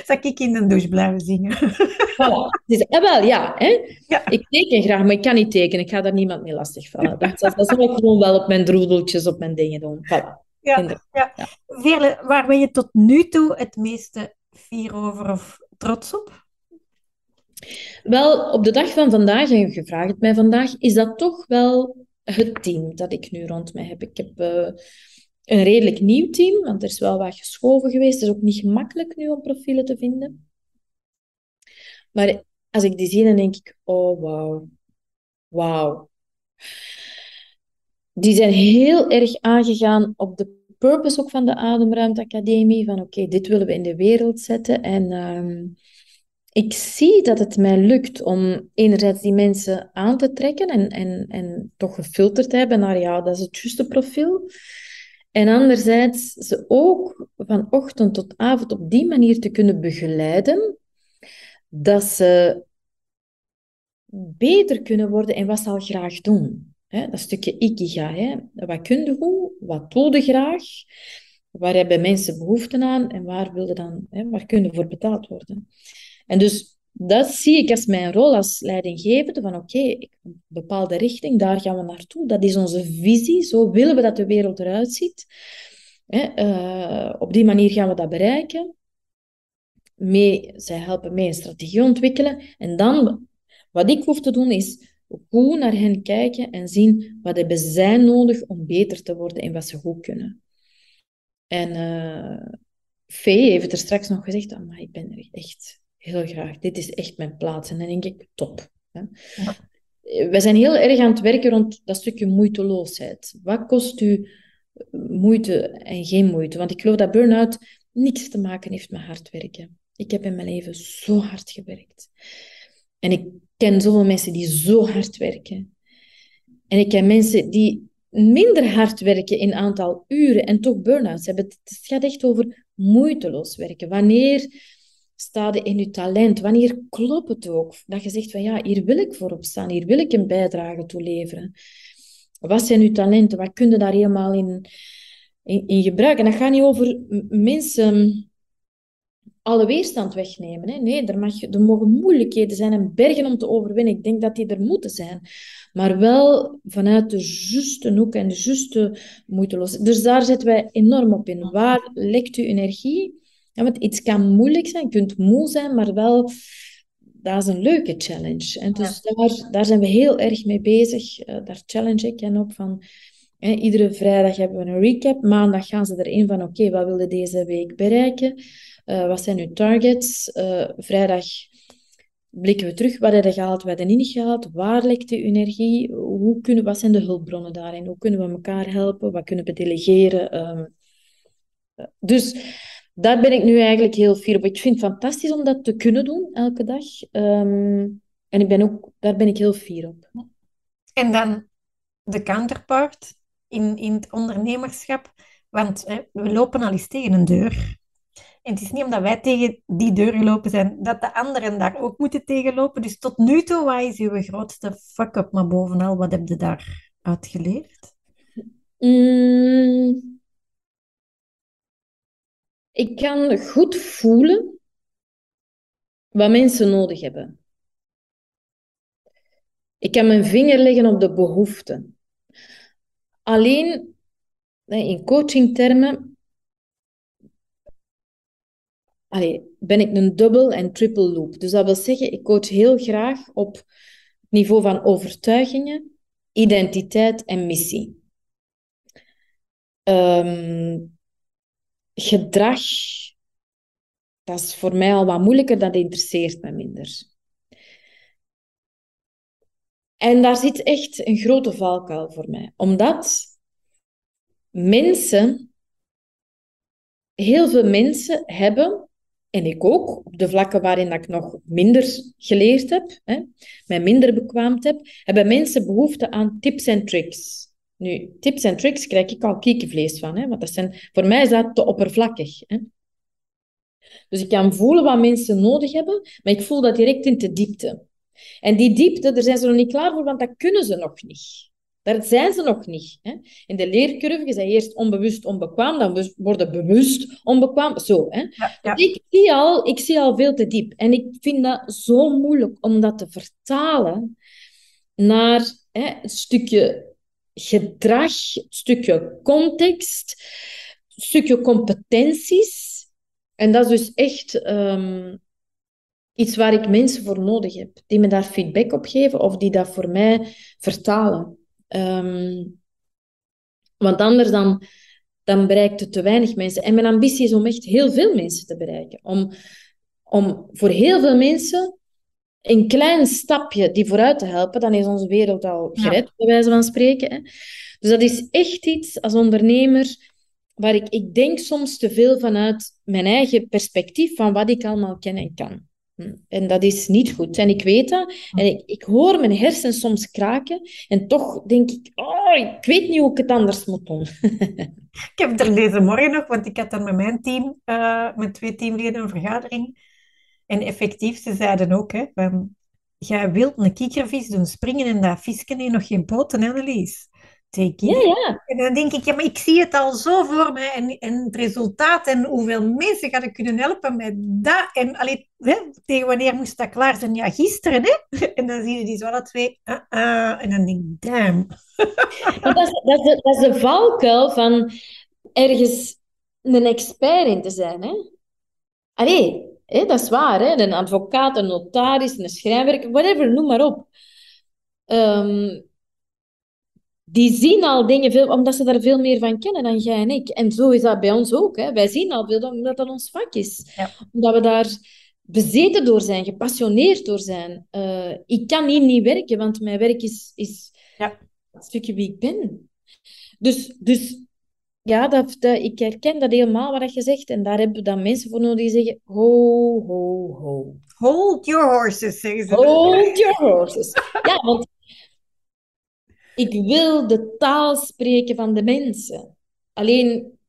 Zal ik in de douche blijven zingen? Voilà. Dus, eh, wel, ja, hè? Ik teken graag, maar ik kan niet tekenen. Ik ga daar niemand mee lastigvallen. Dat, dat, dat zal ik gewoon wel op mijn droedeltjes, op mijn dingen doen. Voilà. Ja, ja. Veerle, waar ben je tot nu toe het meeste fier over of trots op? Wel, op de dag van vandaag, en je vraagt het mij vandaag, is dat toch wel het team dat ik nu rond mij heb. Ik heb uh, een redelijk nieuw team, want er is wel wat geschoven geweest. Het is ook niet gemakkelijk nu om profielen te vinden. Maar als ik die zie, dan denk ik, oh wauw, wauw. Die zijn heel erg aangegaan op de purpose ook van de Ademruimte Academie. Van oké, dit willen we in de wereld zetten. En ehm, ik zie dat het mij lukt om enerzijds die mensen aan te trekken en, en, en toch gefilterd te hebben naar ja, dat is het juiste profiel. En anderzijds ze ook van ochtend tot avond op die manier te kunnen begeleiden, dat ze beter kunnen worden en wat ze al graag doen. Dat stukje ikigai. Wat kun je goed? Wat doe je graag? Waar hebben mensen behoefte aan? En waar, wil je dan, waar kun je voor betaald worden? En dus dat zie ik als mijn rol als leidinggevende, van oké, een bepaalde richting, daar gaan we naartoe. Dat is onze visie, zo willen we dat de wereld eruit ziet. uh, op die manier gaan we dat bereiken. Mee, zij helpen mee een strategie ontwikkelen. En dan, wat ik hoef te doen, is goed naar hen kijken en zien wat hebben zij nodig om beter te worden in wat ze goed kunnen. En uh, heeft er straks nog gezegd, maar ik ben er echt heel graag. Dit is echt mijn plaats. En dan denk ik, top. Hè. We zijn heel erg aan het werken rond dat stukje moeiteloosheid. Wat kost u moeite en geen moeite? Want ik geloof dat burn-out niks te maken heeft met hard werken. Ik heb in mijn leven zo hard gewerkt. En ik ken zoveel mensen die zo hard werken. En ik ken mensen die minder hard werken in aantal uren en toch burn-outs hebben. Het gaat echt over moeiteloos werken. Wanneer sta je in je talent? Wanneer klopt het ook? Dat je zegt van ja, hier wil ik voor staan, hier wil ik een bijdrage toe leveren. Wat zijn uw talenten? Wat kun je daar helemaal in, in, in gebruiken? En dat gaat niet over mensen alle weerstand wegnemen. Hè? Nee, er, mag, er mogen moeilijkheden zijn en bergen om te overwinnen. Ik denk dat die er moeten zijn. Maar wel vanuit de juiste hoek en de juiste moeiteloosheid. Dus daar zitten wij enorm op in. Waar lekt uw energie? Ja, want iets kan moeilijk zijn, je kunt moe zijn, maar wel, dat is een leuke challenge. En dus daar, daar zijn we heel erg mee bezig. Uh, daar challenge ik hen op van... iedere vrijdag hebben we een recap. Maandag gaan ze erin van, oké, wat wil je deze week bereiken? Uh, wat zijn uw targets? Uh, vrijdag blikken we terug. Wat heb je gehaald, wat heb je niet gehaald? Waar ligt de energie? Hoe kunnen, wat zijn de hulpbronnen daarin? Hoe kunnen we elkaar helpen? Wat kunnen we delegeren? Um, dus daar ben ik nu eigenlijk heel fier op. Ik vind het fantastisch om dat te kunnen doen elke dag. Ehm, en ik ben ook, daar ben ik heel fier op. En dan de counterpart in, in het ondernemerschap. Want hè, we lopen al eens tegen een deur. En het is niet omdat wij tegen die deur gelopen zijn, dat de anderen daar ook moeten tegenlopen. Dus tot nu toe, wat is uw grootste fuck-up? Maar bovenal, wat heb je daar uitgeleerd? Mm, ik kan goed voelen wat mensen nodig hebben. Ik kan mijn vinger leggen op de behoeften. Alleen in coachingtermen ben ik een dubbel en triple loop. Dus dat wil zeggen, ik coach heel graag op het niveau van overtuigingen, identiteit en missie. Um, gedrag, dat is voor mij al wat moeilijker, dat interesseert me minder. En daar zit echt een grote valkuil voor mij. Omdat mensen, heel veel mensen hebben, en ik ook, op de vlakken waarin ik nog minder geleerd heb, hè, mij minder bekwaamd heb, hebben mensen behoefte aan tips en tricks. Nu, tips en tricks krijg ik al kiekenvlees van, hè, want dat zijn, voor mij is dat te oppervlakkig. Hè. Dus ik kan voelen wat mensen nodig hebben, maar ik voel dat direct in de diepte. En die diepte, daar zijn ze nog niet klaar voor, want dat kunnen ze nog niet. Daar zijn ze nog niet. Hè. In de leercurve dat eerst onbewust onbekwaam, dan worden bewust onbekwaam. Zo, hè. Ja, Ik, zie al, ik zie al veel te diep. En ik vind dat zo moeilijk om dat te vertalen naar hè, een stukje gedrag, een stukje context, een stukje competenties. En dat is dus echt ehm, iets waar ik mensen voor nodig heb, die me daar feedback op geven of die dat voor mij vertalen. Ehm, want anders dan, dan bereikt het te weinig mensen. En mijn ambitie is om echt heel veel mensen te bereiken. Om, om voor heel veel mensen een klein stapje die vooruit te helpen, dan is onze wereld al gered, ja. bij wijze van spreken. Hè. Dus dat is echt iets als ondernemer waar ik, ik denk soms te veel vanuit mijn eigen perspectief van wat ik allemaal ken en kan. En dat is niet goed. En ik weet dat. En ik, ik hoor mijn hersens soms kraken. En toch denk ik, oh, ik weet niet hoe ik het anders moet doen. <laughs> ik heb er deze morgen nog, want ik had dan met mijn team, uh, met twee teamleden, een vergadering. En effectief, ze zeiden ook, hè, jij wilt een kikkervis doen springen en dat visje heeft nog geen poten, Annelies. Ja, ja. En dan denk ik, ja, maar ik zie het al zo voor me. En, en het resultaat en hoeveel mensen ga ik kunnen helpen met dat. En allee, hè, tegen wanneer moest dat klaar zijn? Ja, gisteren, hè? <laughs> En dan zie je die zo alle twee. Uh, uh, en dan denk ik, damn. <laughs> dat, is, dat, is de, dat is de valkuil van ergens een expert in te zijn, hè? Allee, hè, dat is waar, hè? Een advocaat, een notaris, een schrijver, whatever, noem maar op. Um, die zien al dingen veel, omdat ze daar veel meer van kennen dan jij en ik. En zo is dat bij ons ook. Hè. Wij zien al veel omdat dat ons vak is. Ja. Omdat we daar bezeten door zijn, gepassioneerd door zijn. Uh, ik kan hier niet werken, want mijn werk is, is ja. een stukje wie ik ben. Dus, dus ja, dat, dat, ik herken dat helemaal wat je zegt. En daar hebben we dan mensen voor nodig die zeggen: ho, ho, ho. Hold your horses, zeggen ze. Hold your horses. Ja, want ik wil de taal spreken van de mensen. Alleen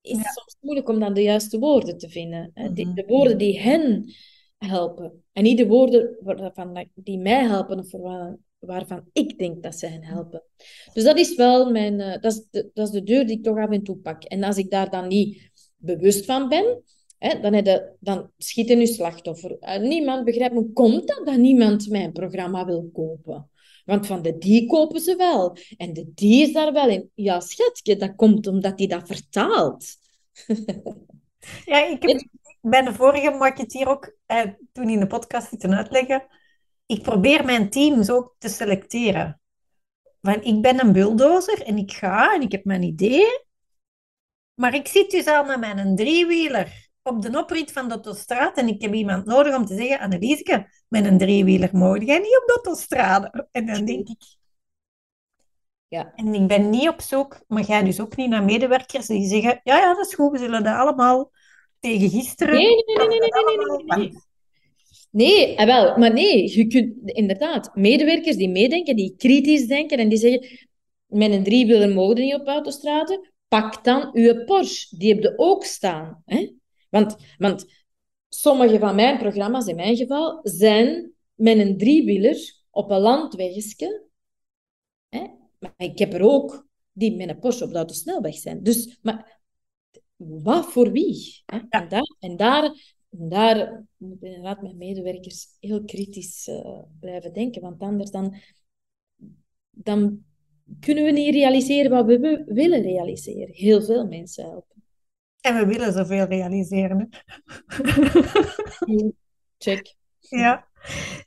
is het soms moeilijk om dan de juiste woorden te vinden. de, mhm. de, woorden die hen helpen. En niet de woorden waarvan, die mij helpen of waarvan ik denk dat ze hen helpen. Dus dat is wel mijn... Uh, dat, is de, dat is de deur die ik toch af en toe pak. En als ik daar dan niet bewust van ben, hè, dan, je, dan schiet een slachtoffer. Uh, niemand begrijpt hoe komt dat dat niemand mijn programma wil kopen. Want van de die kopen ze wel. En de die is daar wel in. Ja, schatje, dat komt omdat die dat vertaalt. ja, ik heb bij de vorige marketeer ook eh, toen in de podcast zitten uitleggen. Ik probeer mijn teams ook te selecteren. Want ik ben een bulldozer en ik ga en ik heb mijn ideeën. Maar ik zit dus al met mijn driewieler op de oprit van de autostraat en ik heb iemand nodig om te zeggen, Annelieseke, met een driewieler mogen jij niet op de autostrade. En dan denk ik... Ja. En ik ben niet op zoek, maar jij dus ook niet naar medewerkers die zeggen, ja, ja, dat is goed, we zullen dat allemaal tegen gisteren... Nee, nee, nee, nee, nee, nee, nee, nee. Nee, eh, wel, maar nee, je kunt inderdaad medewerkers die meedenken, die kritisch denken en die zeggen, met een driewieler mogen niet op autostrade, pak dan uw Porsche, die heb je ook staan. Hè? Want, want sommige van mijn programma's, in mijn geval, zijn met een driewieler op een landwegje. Maar ik heb er ook die met een Porsche op de autosnelweg zijn. Dus, maar wat voor wie? Hè? En, daar, en, daar, en daar moet inderdaad mijn medewerkers heel kritisch uh, blijven denken. Want anders dan, dan kunnen we niet realiseren wat we willen realiseren. Heel veel mensen helpen. En we willen zoveel realiseren. <laughs> Check. Ja.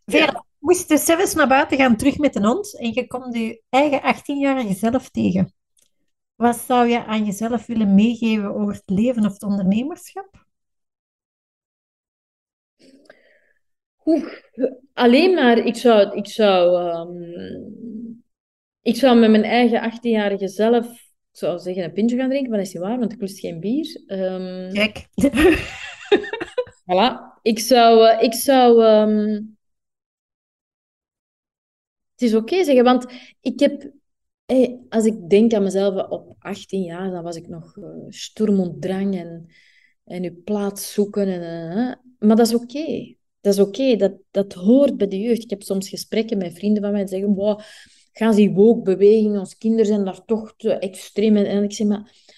Vera, moest je zelfs naar buiten gaan terug met een hond en je komt je eigen 18-jarige zelf tegen. Wat zou je aan jezelf willen meegeven over het leven of het ondernemerschap? Oeh, alleen maar, ik zou, ik zou, um, ik zou met mijn eigen 18-jarige zelf zou zeggen een pintje gaan drinken, maar dat is niet waar, want ik lust geen bier. Um... Kijk. <laughs> voilà. Ik zou... Uh, ik zou um... Het is oké zeggen, want ik heb... Hey, als ik denk aan mezelf op 18 jaar, dan was ik nog uh, sturm en drang en en je plaats zoeken. En, maar dat is oké. Dat is oké, dat, dat hoort bij de jeugd. Ik heb soms gesprekken met vrienden van mij die zeggen, wow, gaan die woke-beweging, onze kinderen zijn daar toch te extreem. En ik zeg, maar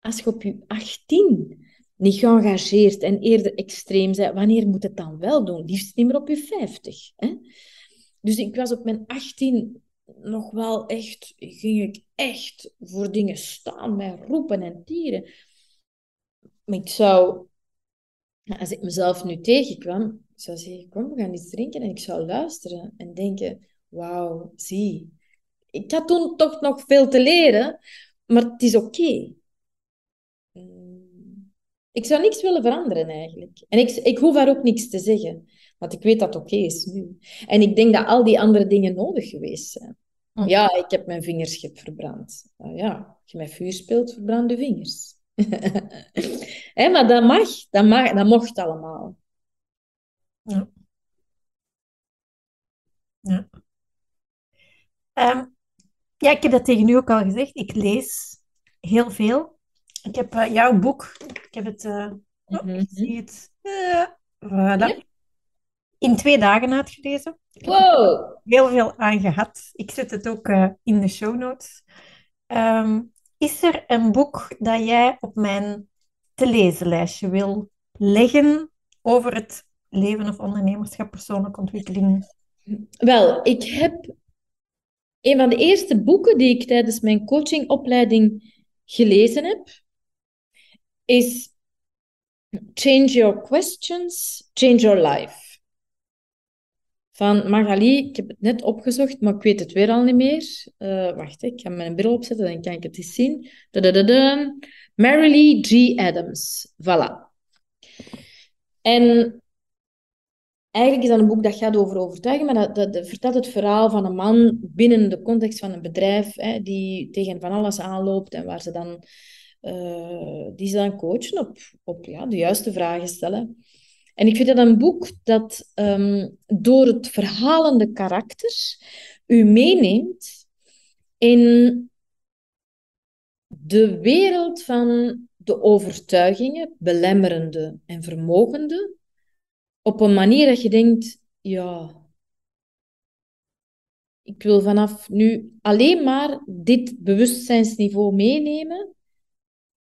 als je op je 18 niet geëngageerd en eerder extreem bent, wanneer moet het dan wel doen? Liefst niet meer op je 50. Hè? Dus ik was op mijn 18 nog wel echt, ging ik echt voor dingen staan, met roepen en tieren. Maar ik zou, als ik mezelf nu tegenkwam, zou zeggen, kom, we gaan iets drinken. En ik zou luisteren en denken, wauw, zie. Ik had toen toch nog veel te leren, maar het is oké. Mm. Ik zou niks willen veranderen eigenlijk. En ik, ik hoef daar ook niks te zeggen. Want ik weet dat het oké is nu. En ik denk dat al die andere dingen nodig geweest zijn. Ja, ik heb mijn vingerschip verbrand. Nou ja, als je met vuur speelt, verbrand je vingers. <laughs> Hé, maar dat mag, dat mag, dat mocht allemaal. Ja. Ja. Um, ja, ik heb dat tegen u ook al gezegd. Ik lees heel veel. Ik heb uh, jouw boek. Ik heb het. Uh, oh, ik zie het. Uh, voilà in twee dagen uitgelezen. Wow! Heel veel aan gehad. Ik zet het ook in de show notes. Um, is er een boek dat jij op mijn te lezen lijstje wil leggen over het leven of ondernemerschap, persoonlijke ontwikkeling? Wel, ik heb een van de eerste boeken die ik tijdens mijn coachingopleiding gelezen heb, is Change Your Questions, Change Your Life van Magali, ik heb het net opgezocht, maar ik weet het weer al niet meer. Uh, wacht, ik ga mijn bril opzetten, dan kan ik het eens zien. Mary Lee G. Adams. Voilà. En eigenlijk is dat een boek dat gaat over overtuigen, maar dat, dat, vertelt het verhaal van een man binnen de context van een bedrijf, hè, die tegen van alles aanloopt en waar ze dan, uh, die ze dan coachen op, op ja, de juiste vragen stellen. En ik vind dat een boek dat ehm, door het verhalende karakter u meeneemt in de wereld van de overtuigingen, belemmerende en vermogende, op een manier dat je denkt, ja, ik wil vanaf nu alleen maar dit bewustzijnsniveau meenemen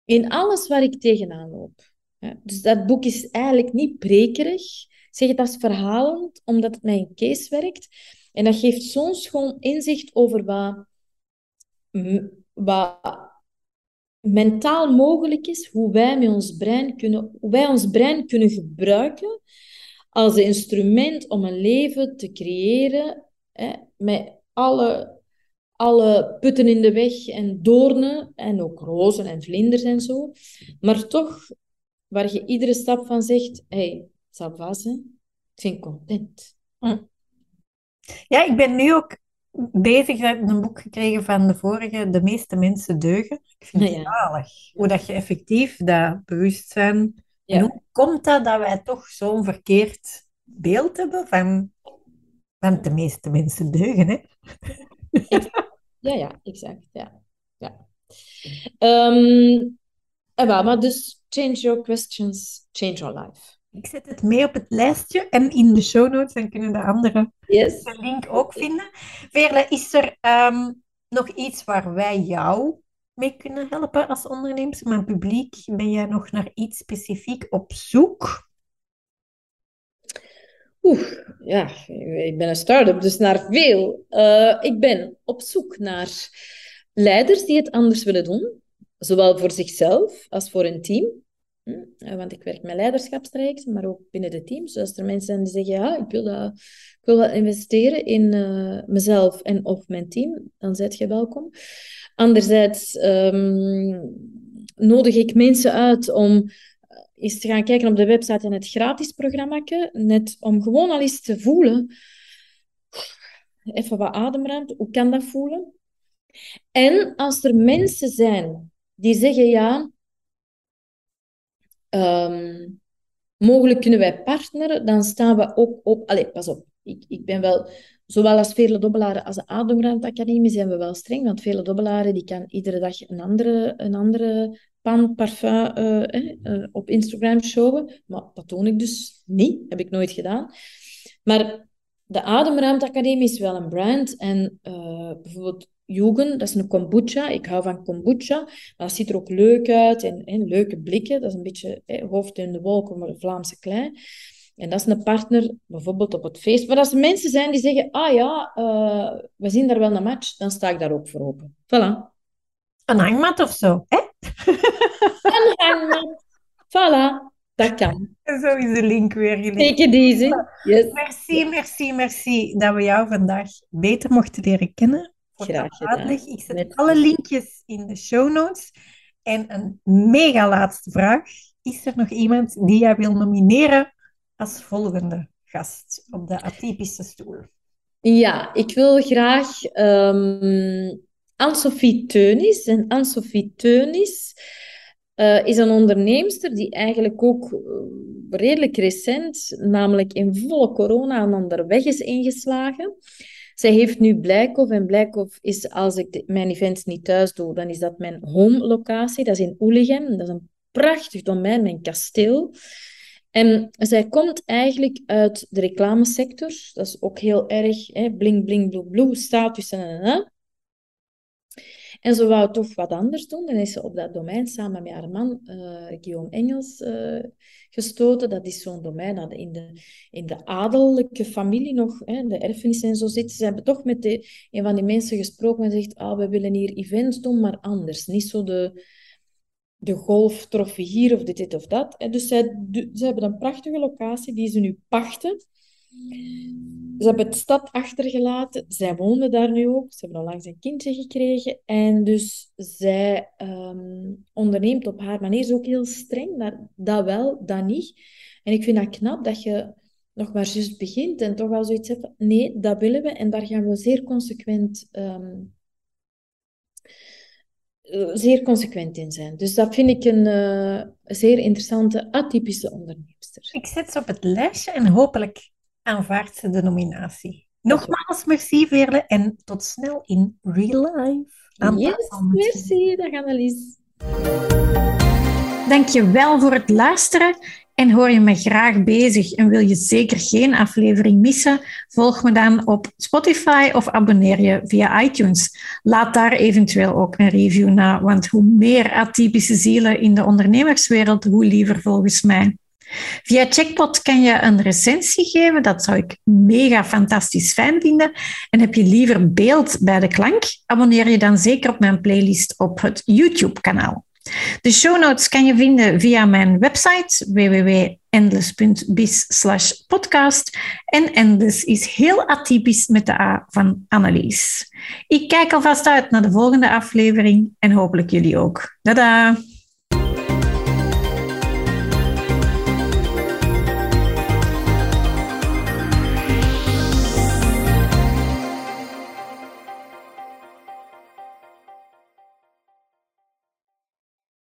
in alles waar ik tegenaan loop. Dus dat boek is eigenlijk niet prekerig. Ik zeg het als verhalend, omdat het een case werkt. En dat geeft zo'n schoon inzicht over wat, wat mentaal mogelijk is, hoe wij, met ons brein kunnen, hoe wij ons brein kunnen gebruiken als een instrument om een leven te creëren hè, met alle, alle putten in de weg en doornen en ook rozen en vlinders en zo. Maar toch waar je iedere stap van zegt, hey, ça va, ik ben content. Hm. Ja, ik ben nu ook bezig met een boek gekregen van de vorige, De meeste mensen deugen. Ik vind het ja. hoe dat je effectief dat bewustzijn... Ja. En hoe komt dat dat wij toch zo'n verkeerd beeld hebben van, van de meeste mensen deugen, hè? Ja, ja, exact, ja. ja. Um, en wel, maar dus Change your questions, change your life. Ik zet het mee op het lijstje en in de show notes, dan kunnen de anderen yes. de link ook vinden. Veerle, is er ehm, nog iets waar wij jou mee kunnen helpen als ondernemer? Maar publiek, ben jij nog naar iets specifiek op zoek? Oeh, ja, ik ben een start-up, dus naar veel. Uh, ik ben op zoek naar leiders die het anders willen doen, zowel voor zichzelf als voor een team. Hm? Want ik werk met leiderschapstrajecten, maar ook binnen de teams. Dus als er mensen zijn die zeggen, ja, ik wil, dat, ik wil investeren in uh, mezelf en of mijn team, dan zet je welkom. Anderzijds um, nodig ik mensen uit om eh, eens te gaan kijken op de website en het gratis programma, net om gewoon al eens te voelen, even wat ademruimte, hoe kan dat voelen? En als er mensen zijn die zeggen, ja, Um, mogelijk kunnen wij partneren, dan staan we ook op... Allee, pas op. Ik, ik ben wel... Zowel als vele dobbelaren als de Ademruimteacademie zijn we wel streng, want vele dobbelaren die kan iedere dag een andere, een andere pan parfum uh, op Instagram showen. Maar dat doe ik dus niet. Heb ik nooit gedaan. Maar de Ademruimte Academie is wel een brand. En bijvoorbeeld Jugend, dat is een kombucha. Ik hou van kombucha. Maar dat ziet er ook leuk uit. En, en leuke blikken. Dat is een beetje hoofd in de wolken, maar een Vlaamse klei. En dat is een partner, bijvoorbeeld op het feest. Maar als er mensen zijn die zeggen, ah ja, uh, we zien daar wel een match, dan sta ik daar ook voor open. Voilà. Een hangmat of zo, hè? <laughs> Een hangmat. Voilà. Dat kan. Zo is de link weer gelegd. Take it easy. Yes. Merci, merci, merci dat we jou vandaag beter mochten leren kennen. Graag. Ik zet alle linkjes in de show notes. En een mega laatste vraag. Is er nog iemand die jij wil nomineren als volgende gast op de atypische stoel? Ja, ik wil graag um, Anne-Sophie Teunis. En Anne-Sophie Teunis uh, is een onderneemster die eigenlijk ook uh, redelijk recent, namelijk in volle corona, een ander weg is ingeslagen. Zij heeft nu Blijkhof en Blijkhof is, als ik mijn events niet thuis doe, dan is dat mijn home locatie. Dat is in Oelegem. Dat is een prachtig domein, mijn kasteel. En zij komt eigenlijk uit de reclamesector. Dat is ook heel erg hè, bling, bling, blue, blue, status en en ze wou toch wat anders doen. Dan is ze op dat domein samen met haar man, uh, Guillaume Engels, uh, gestoten. Dat is zo'n domein dat in de, in de adellijke familie nog, hè, de erfenis en zo zit. Ze hebben toch met een van die mensen gesproken en zegt, ah, we willen hier events doen, maar anders. Niet zo de, de golftrofee hier of dit, dit of dat. En dus ze hebben een prachtige locatie die ze nu pachten. Ze hebben de stad achtergelaten. Zij wonen daar nu ook. Ze hebben al langs een kindje gekregen. En dus zij um, onderneemt op haar manier. Is ook heel streng. Dat, dat wel, dat niet. En ik vind dat knap dat je nog maar juist begint en toch al zoiets hebt. Nee, dat willen we. En daar gaan we zeer consequent um, eh, zeer consequent in zijn. Dus dat vind ik een uh, zeer interessante, atypische onderneemster. Ik zet ze op het lijstje en hopelijk aanvaardt ze de nominatie. Nogmaals, merci Veerle en tot snel in real life. Aan yes, merci, dag Annelies. Dank je wel voor het luisteren. En hoor je me graag bezig en wil je zeker geen aflevering missen? Volg me dan op Spotify of abonneer je via iTunes. Laat daar eventueel ook een review na, want hoe meer atypische zielen in de ondernemerswereld, hoe liever volgens mij. Via Checkpot kan je een recensie geven. Dat zou ik mega fantastisch fijn vinden. En heb je liever beeld bij de klank? Abonneer je dan zeker op mijn playlist op het YouTube-kanaal. De show notes kan je vinden via mijn website www.endless.biz podcast. En Endless is heel atypisch met de A van Annelies. Ik kijk alvast uit naar de volgende aflevering en hopelijk jullie ook. Tada!